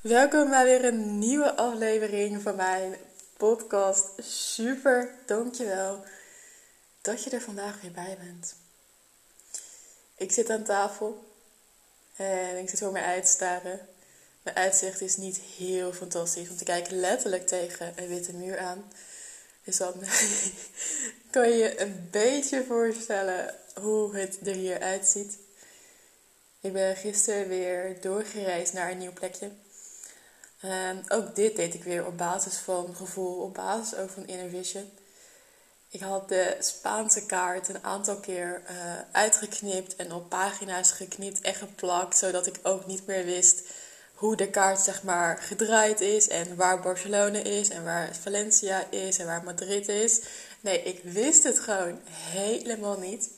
Welkom bij weer een nieuwe aflevering van mijn podcast. Super, dankjewel dat je er vandaag weer bij bent. Ik zit aan tafel en ik zit voor mij uit te staren. Mijn uitzicht is niet heel fantastisch, want ik kijk letterlijk tegen een witte muur aan. Dus dan kan je je een beetje voorstellen hoe het er hier uitziet. Ik ben gisteren weer doorgereisd naar een nieuw plekje. En ook dit deed ik weer op basis van gevoel, op basis ook van inner vision. Ik had de Spaanse kaart een aantal keer uh, uitgeknipt en op pagina's geknipt en geplakt, zodat ik ook niet meer wist hoe de kaart zeg maar gedraaid is en waar Barcelona is en waar Valencia is en waar Madrid is. Nee, ik wist het gewoon helemaal niet.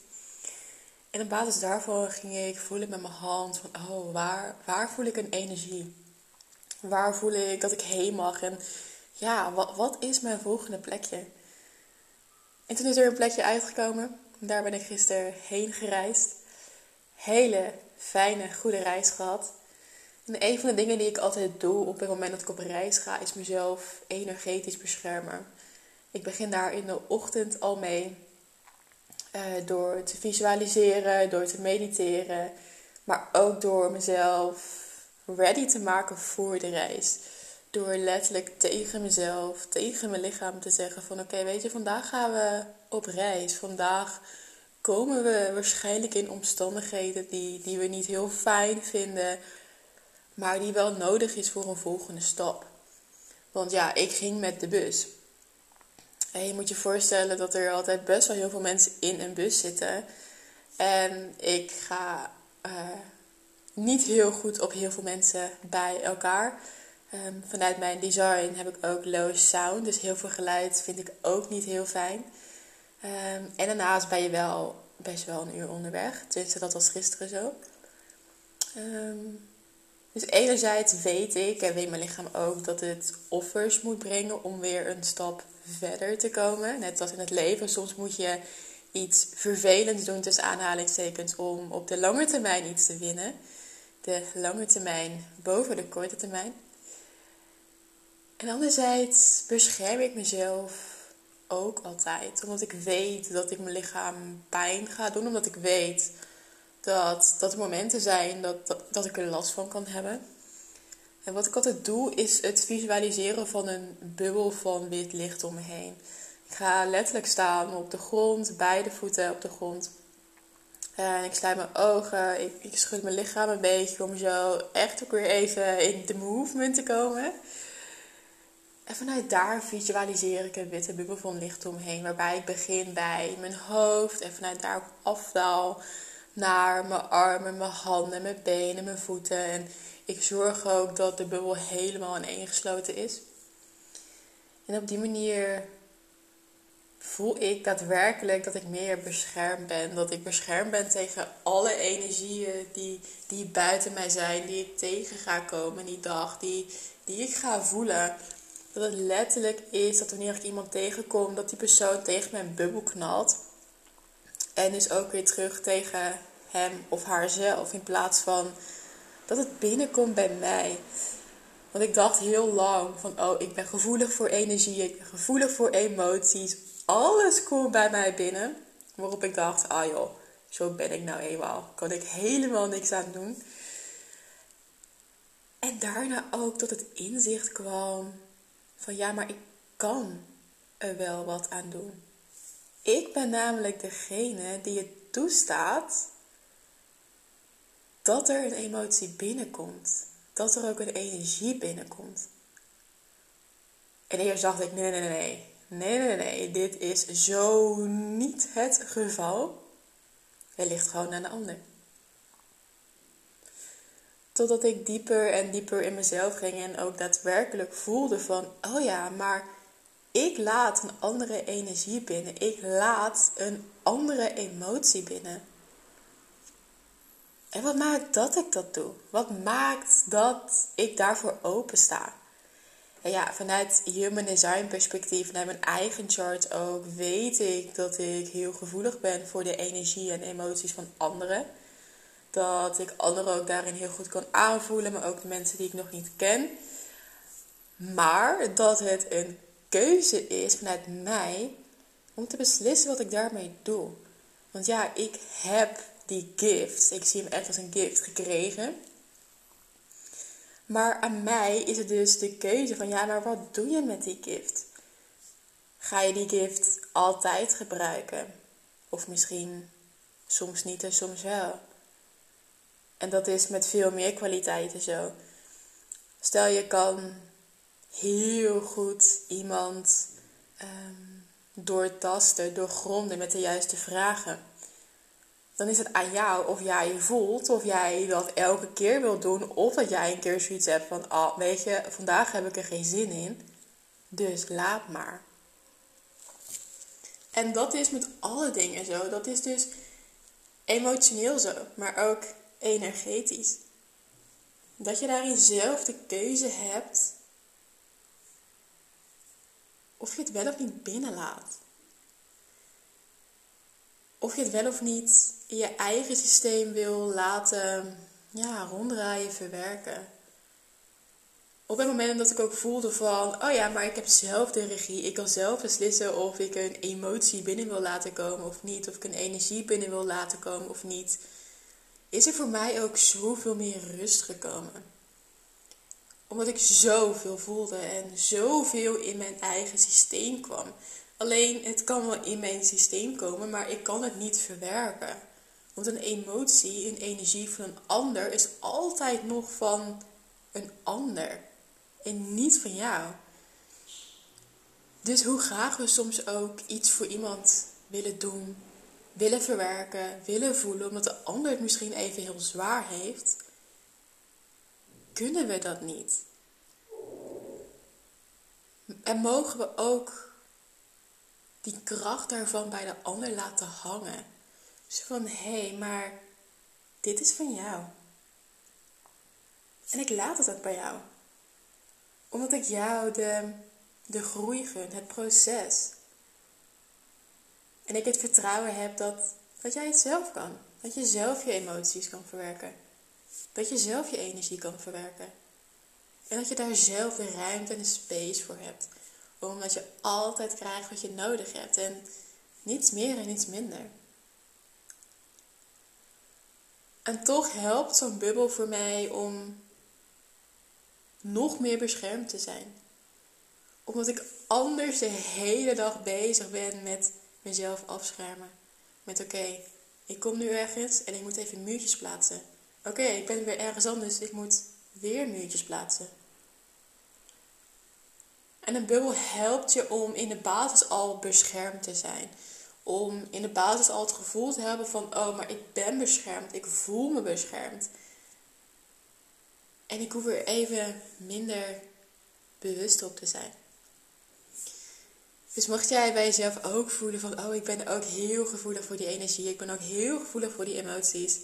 En op basis daarvan ging ik voelen met mijn hand van, oh, waar, waar voel ik een energie? Waar voel ik dat ik heen mag? En ja, wat, wat is mijn volgende plekje? En toen is er een plekje uitgekomen. Daar ben ik gisteren heen gereisd. Hele fijne, goede reis gehad. En een van de dingen die ik altijd doe op het moment dat ik op reis ga, is mezelf energetisch beschermen. Ik begin daar in de ochtend al mee. Uh, door te visualiseren, door te mediteren. Maar ook door mezelf ready te maken voor de reis. Door letterlijk tegen mezelf, tegen mijn lichaam te zeggen van oké, weet je, vandaag gaan we op reis. Vandaag komen we waarschijnlijk in omstandigheden die, die we niet heel fijn vinden, maar die wel nodig is voor een volgende stap. Want ja, ik ging met de bus. En je moet je voorstellen dat er altijd best wel heel veel mensen in een bus zitten. En ik ga uh, niet heel goed op heel veel mensen bij elkaar. Ehm, vanuit mijn design heb ik ook low sound, dus heel veel geluid vind ik ook niet heel fijn. Ehm, en daarnaast ben je wel best wel een uur onderweg. Tenminste, dat was gisteren zo. Ehm, dus enerzijds weet ik en weet mijn lichaam ook dat het offers moet brengen om weer een stap verder te komen. Net als in het leven, soms moet je iets vervelends doen tussen aanhalingstekens om op de lange termijn iets te winnen de lange termijn boven de korte termijn. En anderzijds bescherm ik mezelf ook altijd. Omdat ik weet dat ik mijn lichaam pijn ga doen. Omdat ik weet dat, dat momenten zijn dat, dat, dat ik er last van kan hebben. En wat ik altijd doe, is het visualiseren van een bubbel van wit licht om me heen. Ik ga letterlijk staan op de grond, beide voeten op de grond. En ik sluit mijn ogen, ik, ik schud mijn lichaam een beetje om zo echt ook weer even in de movement te komen. En vanuit daar visualiseer ik een witte bubbel van licht omheen. Waarbij ik begin bij mijn hoofd en vanuit daar afdaal naar mijn armen, mijn handen, mijn benen, mijn voeten. En ik zorg ook dat de bubbel helemaal ineengesloten is. En op die manier voel ik daadwerkelijk dat ik meer beschermd ben. Dat ik beschermd ben tegen alle energieën die, die buiten mij zijn, die ik tegen ga komen die dag, die, die ik ga voelen. Dat het letterlijk is dat wanneer ik iemand tegenkom, dat die persoon tegen mijn bubbel knalt. En dus ook weer terug tegen hem of haarzelf. In plaats van dat het binnenkomt bij mij. Want ik dacht heel lang van, oh, ik ben gevoelig voor energie, ik ben gevoelig voor emoties alles komt bij mij binnen. Waarop ik dacht, ah joh, zo ben ik nou eenmaal. Kan ik helemaal niks aan doen. En daarna ook tot het inzicht kwam van ja, maar ik kan er wel wat aan doen. Ik ben namelijk degene die het toestaat dat er een emotie binnenkomt. Dat er ook een energie binnenkomt. En eerst dacht ik, nee, nee, nee, nee. Nee, nee, nee, dit is zo niet het geval. Het ligt gewoon aan de ander. Totdat ik dieper en dieper in mezelf ging en ook daadwerkelijk voelde van, oh ja, maar ik laat een andere energie binnen. Ik laat een andere emotie binnen. En wat maakt dat ik dat doe? Wat maakt dat ik daarvoor open sta? Ja, vanuit human design perspectief, vanuit mijn eigen chart ook, weet ik dat ik heel gevoelig ben voor de energie en emoties van anderen. dat ik anderen ook daarin heel goed kan aanvoelen, maar ook de mensen die ik nog niet ken. Maar dat het een keuze is vanuit mij om te beslissen wat ik daarmee doe. Want ja, ik heb die gift. Ik zie hem echt als een gift gekregen. Maar aan mij is het dus de keuze van ja, maar wat doe je met die gift? Ga je die gift altijd gebruiken? Of misschien soms niet en soms wel. En dat is met veel meer kwaliteiten zo. Stel je kan heel goed iemand um, doortasten, doorgronden met de juiste vragen. Dan is het aan jou of jij je voelt, of jij dat elke keer wilt doen, of dat jij een keer zoiets hebt van, ah, weet je, vandaag heb ik er geen zin in, dus laat maar. En dat is met alle dingen zo. Dat is dus emotioneel zo, maar ook energetisch. Dat je daarin zelf de keuze hebt of je het wel of niet binnenlaat. Of je het wel of niet in je eigen systeem wil laten ja, ronddraaien, verwerken. Op het moment dat ik ook voelde van, oh ja, maar ik heb zelf de regie. Ik kan zelf beslissen of ik een emotie binnen wil laten komen of niet. Of ik een energie binnen wil laten komen of niet. Is er voor mij ook zoveel meer rust gekomen omdat ik zoveel voelde en zoveel in mijn eigen systeem kwam. Alleen het kan wel in mijn systeem komen, maar ik kan het niet verwerken. Want een emotie, een energie van een ander is altijd nog van een ander en niet van jou. Dus hoe graag we soms ook iets voor iemand willen doen, willen verwerken, willen voelen, omdat de ander het misschien even heel zwaar heeft, kunnen we dat niet. En mogen we ook die kracht daarvan bij de ander laten hangen. Dus van hé, hey, maar dit is van jou. En ik laat het ook bij jou. Omdat ik jou de, de groei gun, het proces. En ik het vertrouwen heb dat, dat jij het zelf kan. Dat je zelf je emoties kan verwerken. Dat je zelf je energie kan verwerken. En dat je daar zelf de ruimte en de space voor hebt. Omdat je altijd krijgt wat je nodig hebt. En niets meer en niets minder. En toch helpt zo'n bubbel voor mij om nog meer beschermd te zijn. Omdat ik anders de hele dag bezig ben met mezelf afschermen. Met oké, ik kom nu ergens en ik moet even muurtjes plaatsen. Oké, ik ben weer ergens anders, ik moet weer muurtjes plaatsen. En een bubbel helpt je om in de basis al beschermd te zijn. Om in de basis al het gevoel te hebben van, oh, maar ik ben beschermd. Ik voel me beschermd. En ik hoef er even minder bewust op te zijn. Dus mocht jij bij jezelf ook voelen van, oh, ik ben ook heel gevoelig voor die energie. Ik ben ook heel gevoelig voor die emoties.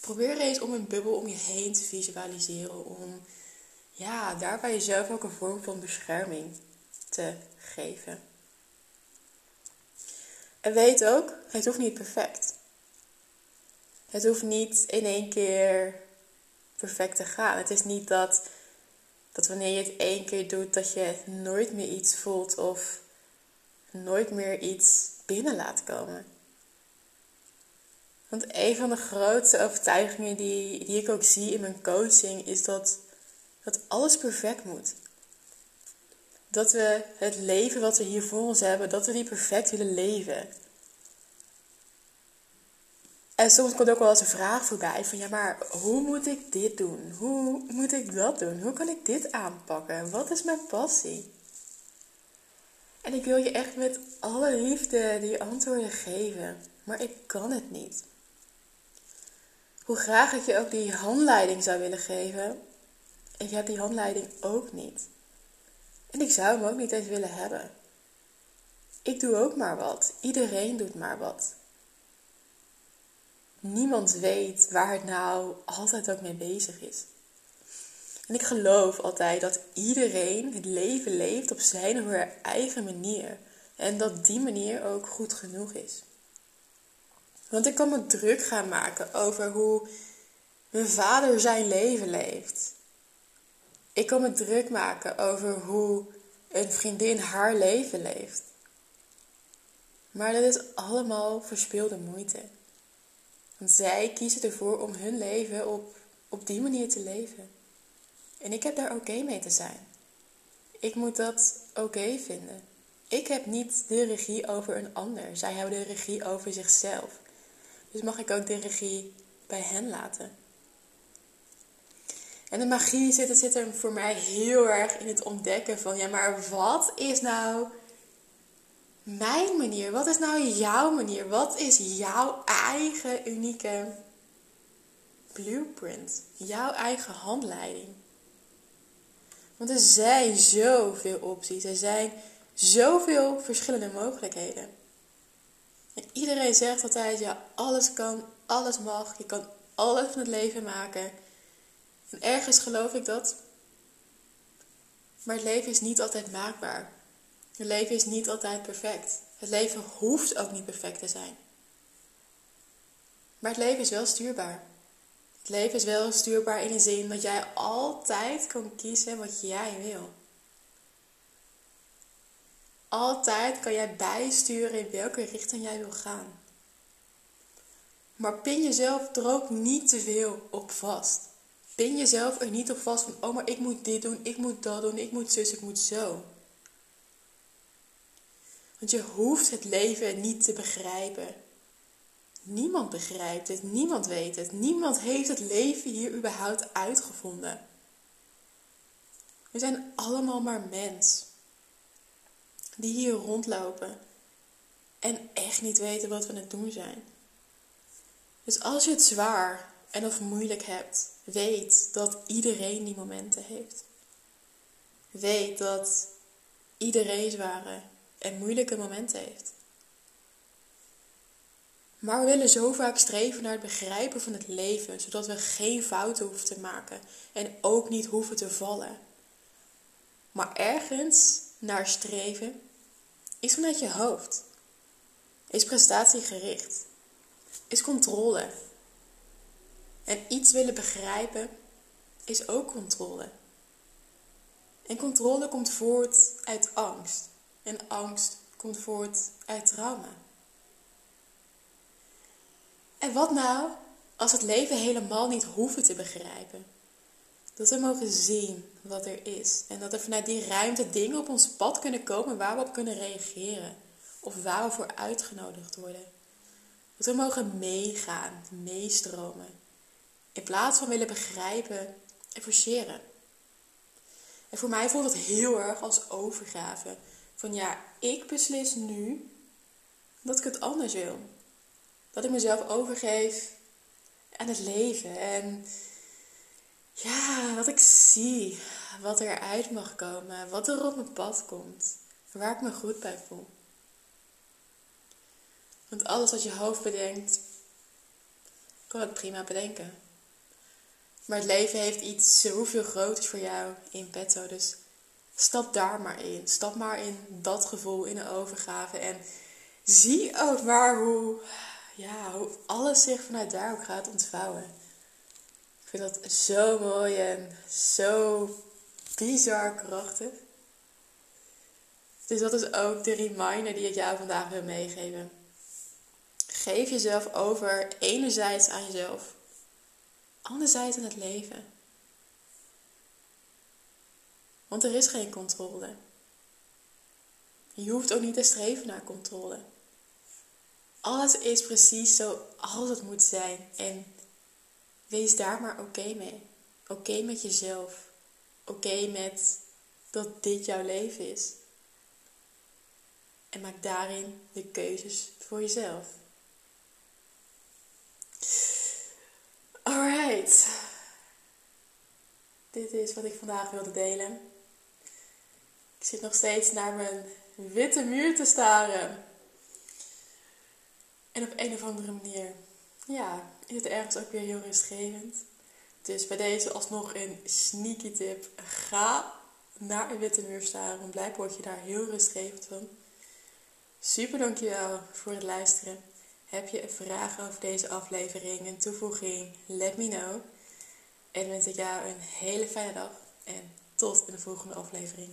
Probeer eens om een bubbel om je heen te visualiseren. Om ja, daarbij jezelf ook een vorm van bescherming te geven. En weet ook, het hoeft niet perfect. Het hoeft niet in één keer perfect te gaan. Het is niet dat, dat wanneer je het één keer doet, dat je nooit meer iets voelt of nooit meer iets binnen laat komen. Want een van de grootste overtuigingen die, die ik ook zie in mijn coaching is dat dat alles perfect moet. Dat we het leven wat we hier voor ons hebben, dat we die perfect willen leven. En soms komt ook wel eens een vraag voorbij van ja, maar hoe moet ik dit doen? Hoe moet ik dat doen? Hoe kan ik dit aanpakken? Wat is mijn passie? En ik wil je echt met alle liefde die antwoorden geven, maar ik kan het niet. Hoe graag ik je ook die handleiding zou willen geven, ik heb die handleiding ook niet. En ik zou hem ook niet eens willen hebben. Ik doe ook maar wat. Iedereen doet maar wat. Niemand weet waar het nou altijd ook mee bezig is. En ik geloof altijd dat iedereen het leven leeft op zijn of haar eigen manier. En dat die manier ook goed genoeg is. Want ik kan me druk gaan maken over hoe mijn vader zijn leven leeft. Ik kan me druk maken over hoe een vriendin haar leven leeft. Maar dat is allemaal verspilde moeite. Want zij kiezen ervoor om hun leven op, op die manier te leven. En ik heb daar oké mee te zijn. Ik moet dat oké vinden. Ik heb niet de regie over een ander. Zij hebben de regie over zichzelf. Dus mag ik ook de regie bij hen laten. En de magie zit, zit er voor mij heel erg in het ontdekken van, ja, maar wat is nou mijn manier? Wat is nou jouw manier? Wat is jouw eigen unieke blueprint? Jouw eigen handleiding? Want er zijn zoveel opties. Er zijn zoveel verschillende mogelijkheden. En iedereen zegt altijd, ja, alles kan, alles mag. Je kan alles van het leven maken. En ergens geloof ik dat. Maar het leven is niet altijd maakbaar. Het leven is niet altijd perfect. Het leven hoeft ook niet perfect te zijn. Maar het leven is wel stuurbaar. Het leven is wel stuurbaar in de zin dat jij altijd kan kiezen wat jij wil. Altijd kan jij bijsturen in welke richting jij wil gaan. Maar pin jezelf er ook niet te veel op vast. Pin jezelf er niet op vast van, oh maar ik moet dit doen, ik moet dat doen, ik moet zus, ik moet zo. Want je hoeft het leven niet te begrijpen. Niemand begrijpt het, niemand weet het, niemand heeft het leven hier überhaupt uitgevonden. We zijn allemaal maar mens die hier rondlopen en echt niet weten wat we aan het doen zijn. Dus als je het zwaar en of moeilijk hebt, weet dat iedereen die momenten heeft. Weet dat iedereen zware en moeilijke momenten heeft. Maar we willen zo vaak streven naar het begrijpen van het leven, zodat we geen fouten hoeven te maken en ook niet hoeven te vallen. Maar ergens naar streven is vanuit je hoofd. Is prestatiegericht. Is controle. En iets willen begrijpen is ook controle. En controle komt voort uit angst. En angst komt voort uit trauma. En wat nou als het leven helemaal niet hoeven te begrijpen? Dat we mogen zien wat er is. En dat er vanuit die ruimte dingen op ons pad kunnen komen waar we op kunnen reageren. Of waar we voor uitgenodigd worden. Dat we mogen meegaan, meestromen. In plaats van willen begrijpen en forceren. En voor mij voelt het heel erg als overgave. Van ja, ik beslis nu dat ik het anders wil. Dat ik mezelf overgeef aan het leven. En ja, dat ik zie wat er uit mag komen, wat er op mijn pad komt, waar ik me goed bij voel. Want alles wat je hoofd bedenkt, kan het prima bedenken. Maar het leven heeft iets zoveel groters voor jou in petto. Dus stap daar maar in. Stap maar in dat gevoel, in de overgave. En zie ook maar hoe, ja, hoe alles zich vanuit daar ook gaat ontvouwen vind dat zo mooi en zo bizar krachtig. Dus dat is ook de reminder die ik jou vandaag wil meegeven. Geef jezelf over enerzijds aan jezelf, anderzijds aan het leven. Want er is geen controle. Je hoeft ook niet te streven naar controle. Alles is precies zoals het moet zijn. En Wees daar maar oké mee. Oké met jezelf. Oké met dat dit jouw leven is. En maak daarin de keuzes voor jezelf. Alright. Dit is wat ik vandaag wilde delen. Ik zit nog steeds naar mijn witte muur te staren. En op een of andere manier ja, is het ergens ook weer heel rustgevend. Dus bij deze alsnog een sneaky tip. Ga naar een witte muur staren, want blijkbaar word je daar heel rustgevend van. Super dankjewel voor het luisteren. Heb je vragen over deze aflevering, een toevoeging? Let me know. En wens ik jou een hele fijne dag en tot in de volgende aflevering.